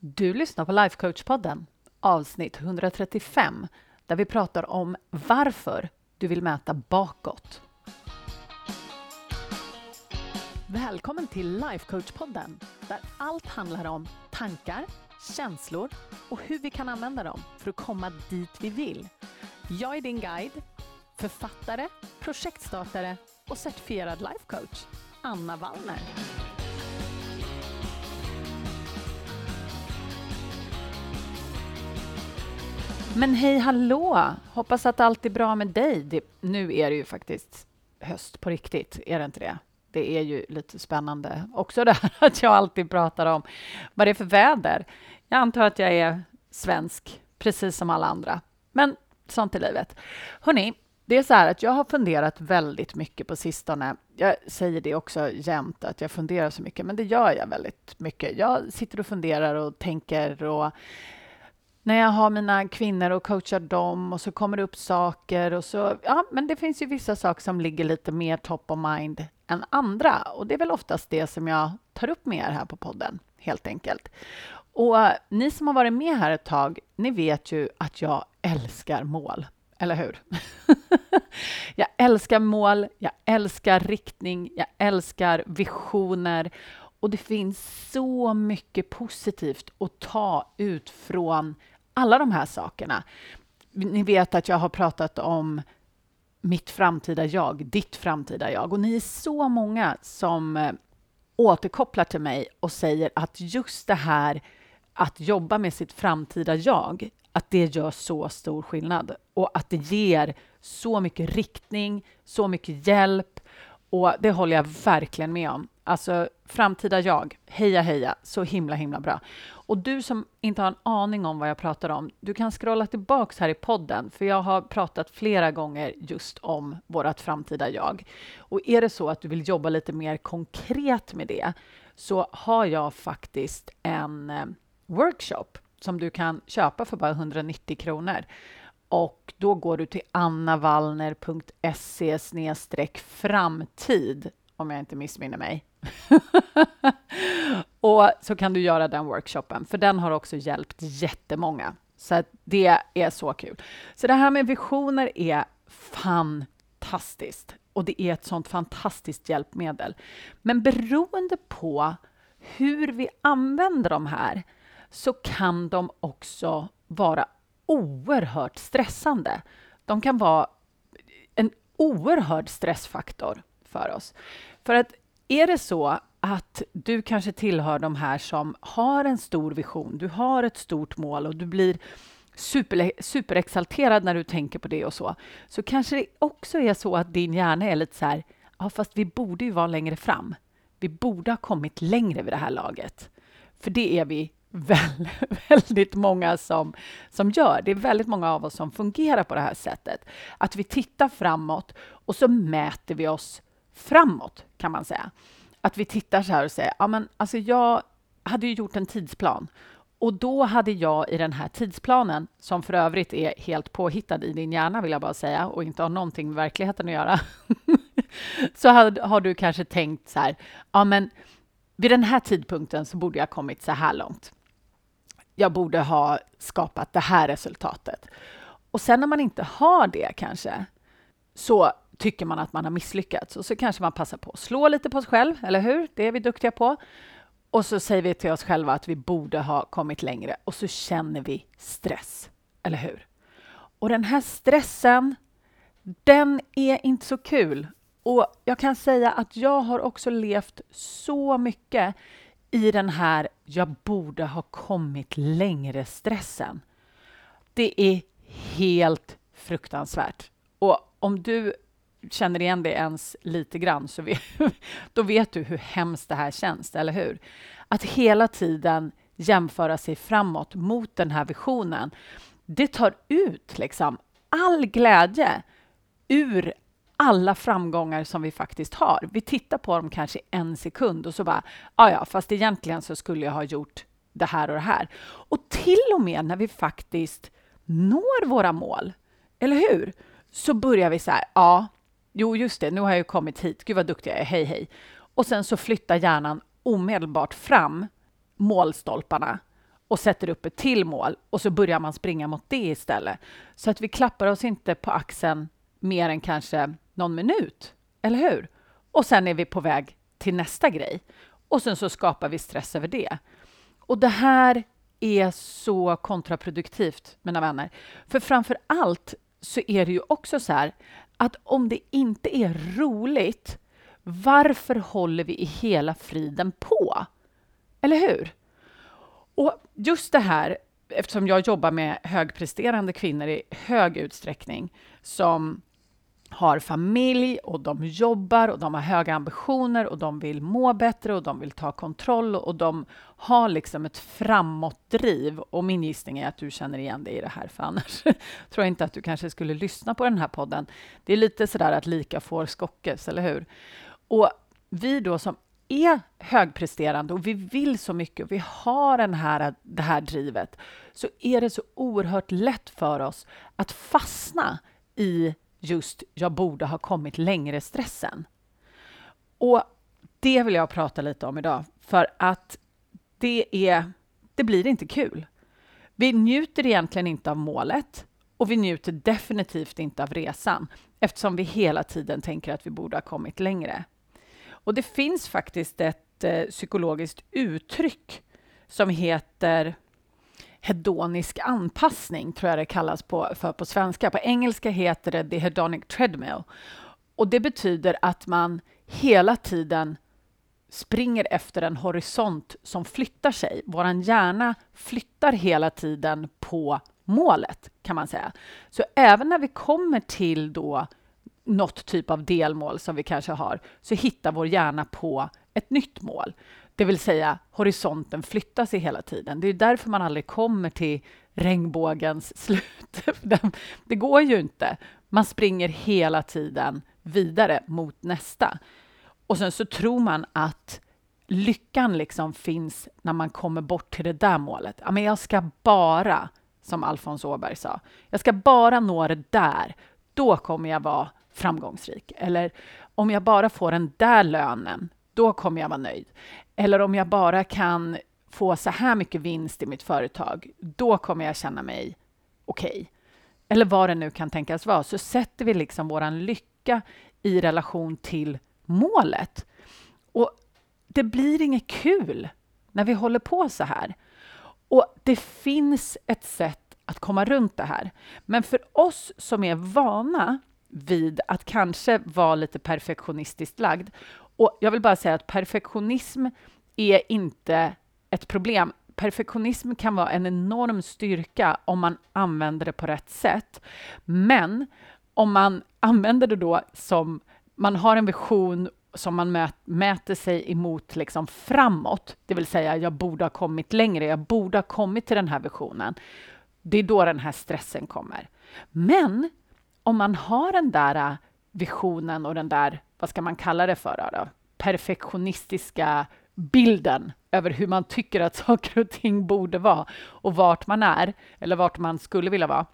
Du lyssnar på Lifecoach-podden, avsnitt 135, där vi pratar om varför du vill mäta bakåt. Välkommen till Lifecoach-podden, där allt handlar om tankar, känslor och hur vi kan använda dem för att komma dit vi vill. Jag är din guide, författare, projektstartare och certifierad lifecoach, Anna Wallner. Men hej hallå! Hoppas att allt är bra med dig. Det, nu är det ju faktiskt höst på riktigt, är det inte det? Det är ju lite spännande också det här att jag alltid pratar om vad det är för väder. Jag antar att jag är svensk, precis som alla andra. Men sånt är livet. Hörni, det är så här att jag har funderat väldigt mycket på sistone. Jag säger det också jämt, att jag funderar så mycket, men det gör jag väldigt mycket. Jag sitter och funderar och tänker och när jag har mina kvinnor och coachar dem och så kommer det upp saker och så, ja, men det finns ju vissa saker som ligger lite mer top of mind än andra och det är väl oftast det som jag tar upp med er här på podden, helt enkelt. Och ni som har varit med här ett tag, ni vet ju att jag älskar mål, eller hur? jag älskar mål, jag älskar riktning, jag älskar visioner och det finns så mycket positivt att ta ut från alla de här sakerna. Ni vet att jag har pratat om mitt framtida jag, ditt framtida jag. Och ni är så många som eh, återkopplar till mig och säger att just det här att jobba med sitt framtida jag, att det gör så stor skillnad och att det ger så mycket riktning, så mycket hjälp och det håller jag verkligen med om. Alltså framtida jag, heja heja, så himla himla bra. Och du som inte har en aning om vad jag pratar om, du kan scrolla tillbaks här i podden, för jag har pratat flera gånger just om vårt framtida jag. Och är det så att du vill jobba lite mer konkret med det, så har jag faktiskt en eh, workshop som du kan köpa för bara 190 kronor. Och då går du till annavallner.se framtid, om jag inte missminner mig. och så kan du göra den workshopen, för den har också hjälpt jättemånga. Så det är så kul. Så det här med visioner är fantastiskt och det är ett sånt fantastiskt hjälpmedel. Men beroende på hur vi använder de här så kan de också vara oerhört stressande. De kan vara en oerhörd stressfaktor för oss. För att är det så att du kanske tillhör de här som har en stor vision, du har ett stort mål och du blir super, superexalterad när du tänker på det och så, så kanske det också är så att din hjärna är lite så här, ja fast vi borde ju vara längre fram. Vi borde ha kommit längre vid det här laget. För det är vi väldigt många som, som gör. Det är väldigt många av oss som fungerar på det här sättet. Att vi tittar framåt och så mäter vi oss framåt, kan man säga. Att vi tittar så här och säger, ja men alltså jag hade ju gjort en tidsplan och då hade jag i den här tidsplanen, som för övrigt är helt påhittad i din hjärna, vill jag bara säga, och inte har någonting med verkligheten att göra, så har, har, du kanske tänkt så här, ja men vid den här tidpunkten så borde jag kommit så här långt. Jag borde ha skapat det här resultatet. Och sen när man inte har det kanske, så tycker man att man har misslyckats och så kanske man passar på att slå lite på sig själv, eller hur? Det är vi duktiga på. Och så säger vi till oss själva att vi borde ha kommit längre och så känner vi stress, eller hur? Och den här stressen, den är inte så kul. Och jag kan säga att jag har också levt så mycket i den här jag borde ha kommit längre-stressen. Det är helt fruktansvärt. Och om du känner igen det ens lite grann, så vi, då vet du hur hemskt det här känns, eller hur? Att hela tiden jämföra sig framåt mot den här visionen, det tar ut liksom all glädje ur alla framgångar som vi faktiskt har. Vi tittar på dem kanske en sekund och så bara, ja, ja, fast egentligen så skulle jag ha gjort det här och det här. Och till och med när vi faktiskt når våra mål, eller hur? Så börjar vi så här, ja, Jo, just det, nu har jag ju kommit hit. Gud vad duktig jag är, hej hej. Och sen så flyttar hjärnan omedelbart fram målstolparna och sätter upp ett till mål och så börjar man springa mot det istället. Så att vi klappar oss inte på axeln mer än kanske någon minut, eller hur? Och sen är vi på väg till nästa grej och sen så skapar vi stress över det. Och det här är så kontraproduktivt, mina vänner. För framför allt så är det ju också så här att om det inte är roligt, varför håller vi i hela friden på? Eller hur? Och just det här, eftersom jag jobbar med högpresterande kvinnor i hög utsträckning som har familj och de jobbar och de har höga ambitioner och de vill må bättre och de vill ta kontroll och de har liksom ett framåtdriv. Och min gissning är att du känner igen dig i det här, för annars tror jag inte att du kanske skulle lyssna på den här podden. Det är lite sådär att lika får skockes, eller hur? Och vi då som är högpresterande och vi vill så mycket och vi har den här, det här drivet, så är det så oerhört lätt för oss att fastna i just jag borde ha kommit längre-stressen. Och det vill jag prata lite om idag, för att det, är, det blir inte kul. Vi njuter egentligen inte av målet och vi njuter definitivt inte av resan eftersom vi hela tiden tänker att vi borde ha kommit längre. Och det finns faktiskt ett eh, psykologiskt uttryck som heter hedonisk anpassning, tror jag det kallas på, för på svenska. På engelska heter det the hedonic treadmill. Och det betyder att man hela tiden springer efter en horisont som flyttar sig. Vår hjärna flyttar hela tiden på målet, kan man säga. Så även när vi kommer till då något typ av delmål som vi kanske har, så hittar vår hjärna på ett nytt mål. Det vill säga, horisonten flyttar sig hela tiden. Det är därför man aldrig kommer till regnbågens slut. det går ju inte. Man springer hela tiden vidare mot nästa. Och sen så tror man att lyckan liksom finns när man kommer bort till det där målet. Ja, men jag ska bara, som Alfons Åberg sa, jag ska bara nå det där. Då kommer jag vara framgångsrik. Eller om jag bara får den där lönen, då kommer jag vara nöjd. Eller om jag bara kan få så här mycket vinst i mitt företag, då kommer jag känna mig okej. Okay. Eller vad det nu kan tänkas vara, så sätter vi liksom vår lycka i relation till målet. Och det blir inget kul när vi håller på så här. Och det finns ett sätt att komma runt det här. Men för oss som är vana vid att kanske vara lite perfektionistiskt lagd. Och jag vill bara säga att perfektionism är inte ett problem. Perfektionism kan vara en enorm styrka om man använder det på rätt sätt. Men om man använder det då som man har en vision som man mäter sig emot liksom framåt, det vill säga jag borde ha kommit längre, jag borde ha kommit till den här visionen. Det är då den här stressen kommer. Men om man har den där äh, visionen och den där, vad ska man kalla det för då? perfektionistiska bilden över hur man tycker att saker och ting borde vara och vart man är eller vart man skulle vilja vara.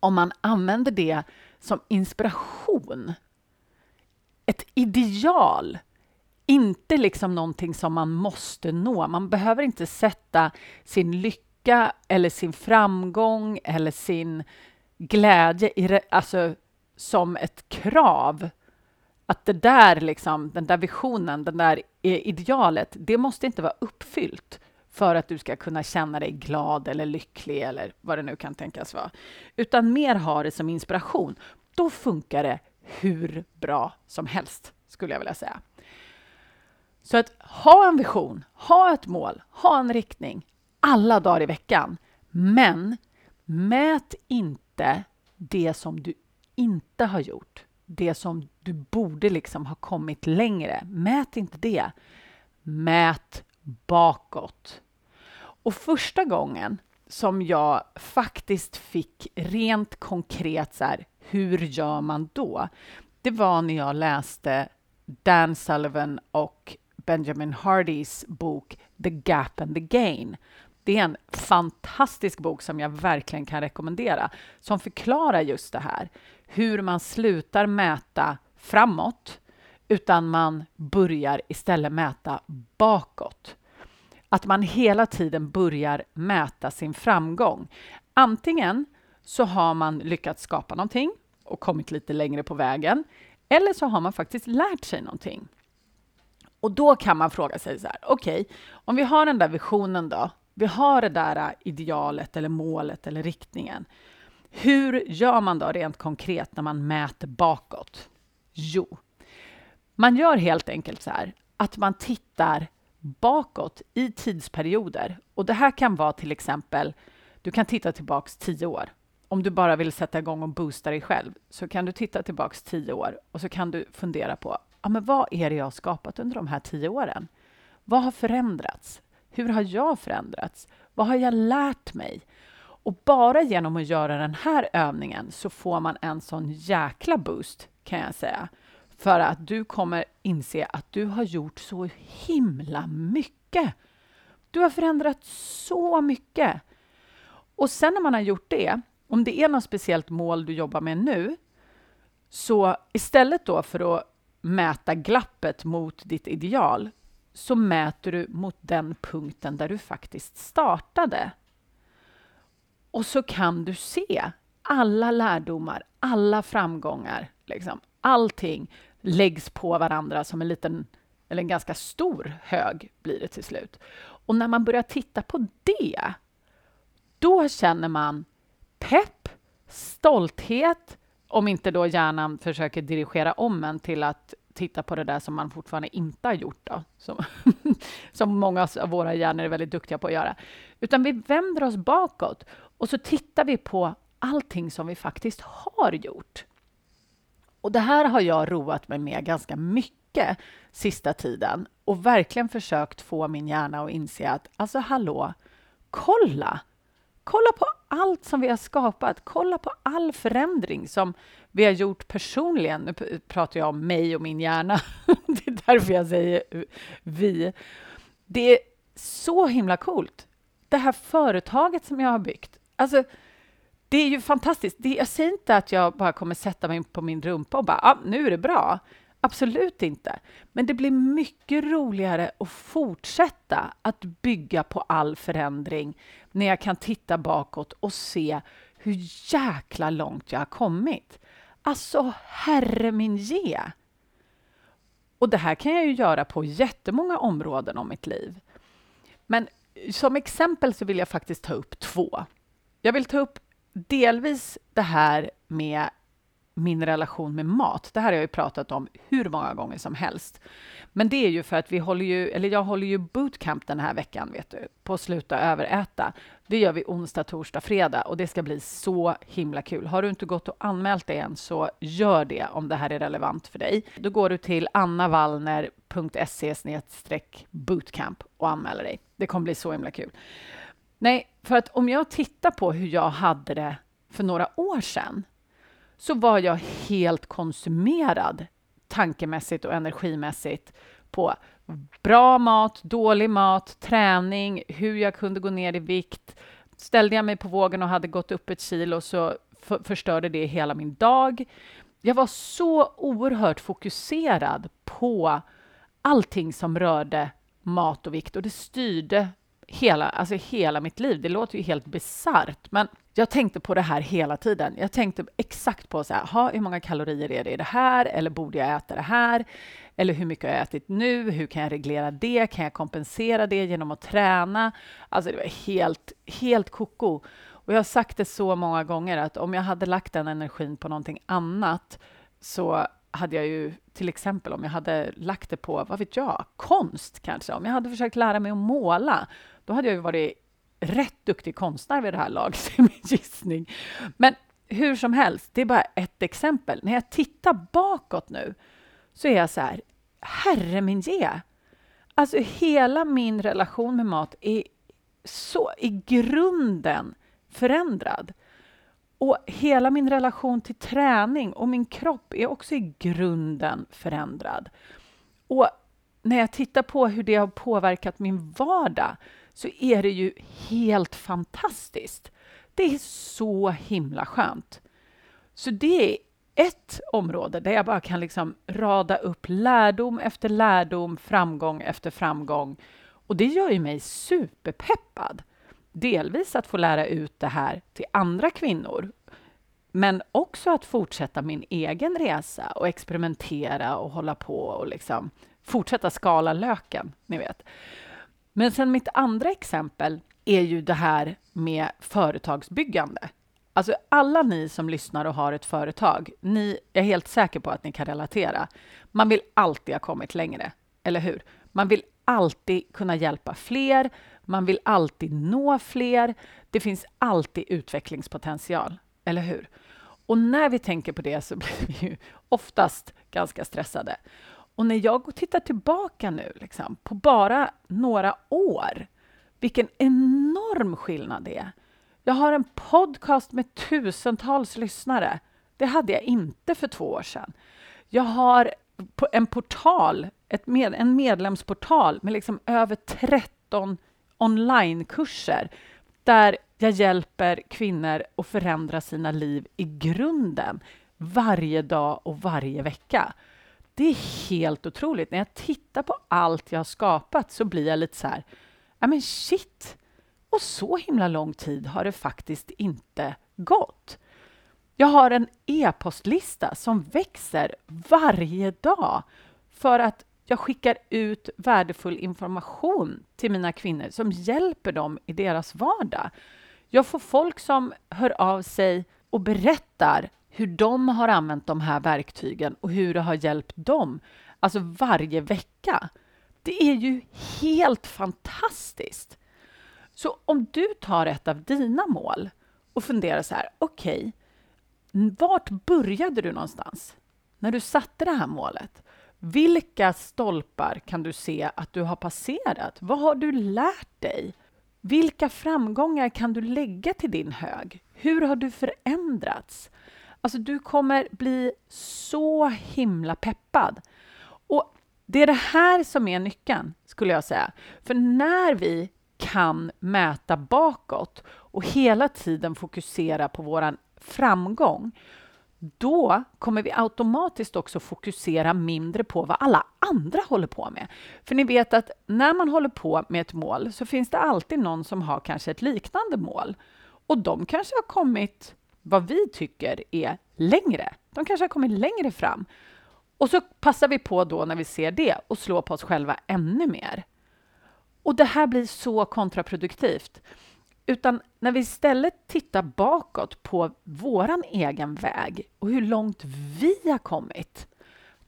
Om man använder det som inspiration, ett ideal, inte liksom någonting som man måste nå. Man behöver inte sätta sin lycka eller sin framgång eller sin glädje i, alltså, som ett krav. Att det där, liksom, den där visionen, den där idealet, det måste inte vara uppfyllt för att du ska kunna känna dig glad eller lycklig eller vad det nu kan tänkas vara. Utan mer ha det som inspiration. Då funkar det hur bra som helst, skulle jag vilja säga. Så att ha en vision, ha ett mål, ha en riktning alla dagar i veckan. Men mät inte inte det som du inte har gjort. Det som du borde liksom ha kommit längre. Mät inte det. Mät bakåt. Och första gången som jag faktiskt fick rent konkret så här, hur gör man då? Det var när jag läste Dan Sullivan och Benjamin Hardys bok The Gap and the Gain det är en fantastisk bok som jag verkligen kan rekommendera, som förklarar just det här. Hur man slutar mäta framåt, utan man börjar istället mäta bakåt. att man hela tiden börjar mäta sin framgång. Antingen så har man lyckats skapa någonting och kommit lite längre på vägen, eller så har man faktiskt lärt sig någonting. Och då kan man fråga sig så här, okej, okay, om vi har den där visionen då, vi har det där äh, idealet eller målet eller riktningen. Hur gör man då rent konkret när man mäter bakåt? Jo, man gör helt enkelt så här att man tittar bakåt i tidsperioder. Och det här kan vara till exempel, du kan titta tillbaks tio år. Om du bara vill sätta igång och boosta dig själv så kan du titta tillbaks tio år och så kan du fundera på ja, men vad är det jag har skapat under de här tio åren? Vad har förändrats? Hur har jag förändrats? Vad har jag lärt mig? Och bara genom att göra den här övningen så får man en sån jäkla boost kan jag säga. För att du kommer inse att du har gjort så himla mycket. Du har förändrat så mycket. Och sen när man har gjort det, om det är något speciellt mål du jobbar med nu, så istället då för att mäta glappet mot ditt ideal, så mäter du mot den punkten där du faktiskt startade. Och så kan du se alla lärdomar, alla framgångar, liksom, allting läggs på varandra som en liten, eller en ganska stor hög blir det till slut. Och när man börjar titta på det, då känner man pepp, stolthet, om inte då hjärnan försöker dirigera om en till att titta på det där som man fortfarande inte har gjort, då, som, som många av våra hjärnor är väldigt duktiga på att göra. Utan vi vänder oss bakåt och så tittar vi på allting som vi faktiskt har gjort. Och det här har jag roat mig med ganska mycket sista tiden och verkligen försökt få min hjärna att inse att alltså hallå, kolla! Kolla på allt som vi har skapat. Kolla på all förändring som vi har gjort personligen. Nu pratar jag om mig och min hjärna. Det är därför jag säger vi. Det är så himla coolt. Det här företaget som jag har byggt. Alltså, det är ju fantastiskt. Det, jag säger inte att jag bara kommer sätta mig på min rumpa och bara, ah, nu är det bra. Absolut inte. Men det blir mycket roligare att fortsätta att bygga på all förändring när jag kan titta bakåt och se hur jäkla långt jag har kommit. Alltså, herre min ge! Och det här kan jag ju göra på jättemånga områden om mitt liv. Men som exempel så vill jag faktiskt ta upp två. Jag vill ta upp delvis det här med min relation med mat. Det här har jag ju pratat om hur många gånger som helst. Men det är ju för att vi håller ju, eller jag håller ju bootcamp den här veckan, vet du, på att sluta överäta. Det gör vi onsdag, torsdag, fredag och det ska bli så himla kul. Har du inte gått och anmält dig än så gör det om det här är relevant för dig. Då går du till annavallner.se bootcamp och anmäler dig. Det kommer bli så himla kul. Nej, för att om jag tittar på hur jag hade det för några år sedan så var jag helt konsumerad tankemässigt och energimässigt på bra mat, dålig mat, träning, hur jag kunde gå ner i vikt. Ställde jag mig på vågen och hade gått upp ett kilo så förstörde det hela min dag. Jag var så oerhört fokuserad på allting som rörde mat och vikt och det styrde hela, alltså hela mitt liv. Det låter ju helt bisarrt, men jag tänkte på det här hela tiden. Jag tänkte exakt på så här, aha, hur många kalorier är det i det här? Eller borde jag äta det här? Eller hur mycket har jag ätit nu? Hur kan jag reglera det? Kan jag kompensera det genom att träna? Alltså det var helt, helt koko. Och jag har sagt det så många gånger att om jag hade lagt den energin på någonting annat så hade jag ju till exempel om jag hade lagt det på, vad vet jag, konst kanske. Om jag hade försökt lära mig att måla, då hade jag ju varit rätt duktig konstnär vid det här laget, är min gissning. Men hur som helst, det är bara ett exempel. När jag tittar bakåt nu så är jag så här, herre min ge. Alltså hela min relation med mat är så i grunden förändrad. Och hela min relation till träning och min kropp är också i grunden förändrad. Och när jag tittar på hur det har påverkat min vardag så är det ju helt fantastiskt. Det är så himla skönt. Så det är ett område där jag bara kan liksom rada upp lärdom efter lärdom, framgång efter framgång Och det gör ju mig superpeppad. Delvis att få lära ut det här till andra kvinnor men också att fortsätta min egen resa och experimentera och hålla på och liksom fortsätta skala löken, ni vet. Men sen mitt andra exempel är ju det här med företagsbyggande. Alltså alla ni som lyssnar och har ett företag, ni är helt säker på att ni kan relatera. Man vill alltid ha kommit längre, eller hur? Man vill alltid kunna hjälpa fler, man vill alltid nå fler. Det finns alltid utvecklingspotential, eller hur? Och när vi tänker på det så blir vi ju oftast ganska stressade. Och när jag tittar tillbaka nu liksom, på bara några år, vilken enorm skillnad det är. Jag har en podcast med tusentals lyssnare. Det hade jag inte för två år sedan. Jag har en portal, ett med, en medlemsportal med liksom över 13 onlinekurser där jag hjälper kvinnor att förändra sina liv i grunden varje dag och varje vecka. Det är helt otroligt. När jag tittar på allt jag har skapat så blir jag lite så här, ja men shit! Och så himla lång tid har det faktiskt inte gått. Jag har en e-postlista som växer varje dag för att jag skickar ut värdefull information till mina kvinnor som hjälper dem i deras vardag. Jag får folk som hör av sig och berättar hur de har använt de här verktygen och hur det har hjälpt dem. Alltså varje vecka. Det är ju helt fantastiskt. Så om du tar ett av dina mål och funderar så här, okej, okay, vart började du någonstans när du satte det här målet? Vilka stolpar kan du se att du har passerat? Vad har du lärt dig? Vilka framgångar kan du lägga till din hög? Hur har du förändrats? Alltså, du kommer bli så himla peppad. Och det är det här som är nyckeln, skulle jag säga. För när vi kan mäta bakåt och hela tiden fokusera på vår framgång, då kommer vi automatiskt också fokusera mindre på vad alla andra håller på med. För ni vet att när man håller på med ett mål så finns det alltid någon som har kanske ett liknande mål. Och de kanske har kommit, vad vi tycker är längre. De kanske har kommit längre fram. Och så passar vi på då när vi ser det och slår på oss själva ännu mer. Och det här blir så kontraproduktivt. Utan när vi istället tittar bakåt på våran egen väg och hur långt vi har kommit,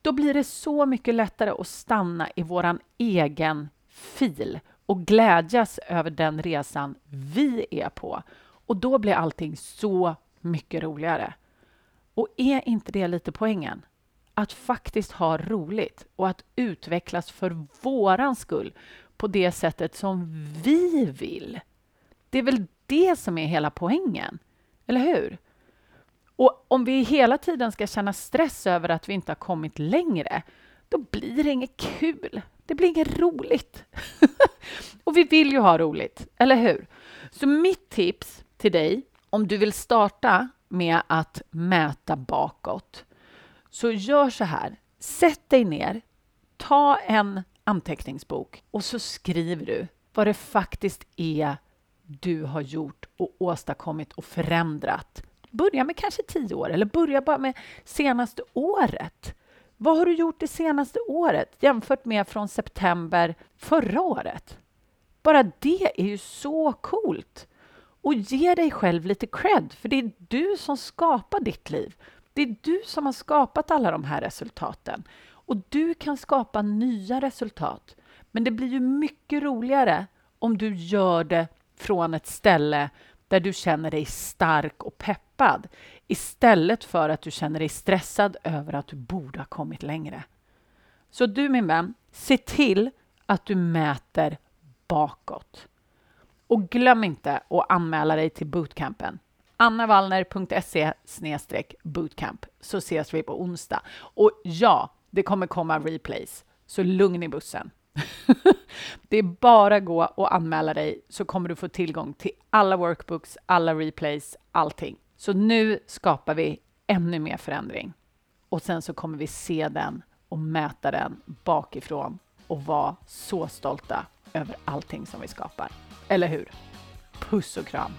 då blir det så mycket lättare att stanna i våran egen fil och glädjas över den resan vi är på. Och då blir allting så mycket roligare. Och är inte det lite poängen? Att faktiskt ha roligt och att utvecklas för våran skull på det sättet som vi vill. Det är väl det som är hela poängen, eller hur? Och om vi hela tiden ska känna stress över att vi inte har kommit längre, då blir det inget kul. Det blir inget roligt. och vi vill ju ha roligt, eller hur? Så mitt tips till dig, om du vill starta med att mäta bakåt, så gör så här. Sätt dig ner, ta en anteckningsbok och så skriver du vad det faktiskt är du har gjort och åstadkommit och förändrat. Börja med kanske tio år eller börja bara med senaste året. Vad har du gjort det senaste året jämfört med från september förra året? Bara det är ju så coolt! Och ge dig själv lite cred, för det är du som skapar ditt liv. Det är du som har skapat alla de här resultaten. Och du kan skapa nya resultat. Men det blir ju mycket roligare om du gör det från ett ställe där du känner dig stark och peppad istället för att du känner dig stressad över att du borde ha kommit längre. Så du min vän, se till att du mäter bakåt. Och glöm inte att anmäla dig till bootcampen. annavallner.se bootcamp så ses vi på onsdag. Och ja, det kommer komma replays, så lugn i bussen. det är bara att gå och anmäla dig så kommer du få tillgång till alla workbooks, alla replays, allting. Så nu skapar vi ännu mer förändring och sen så kommer vi se den och mäta den bakifrån och vara så stolta över allting som vi skapar. Eller hur? Puss och kram!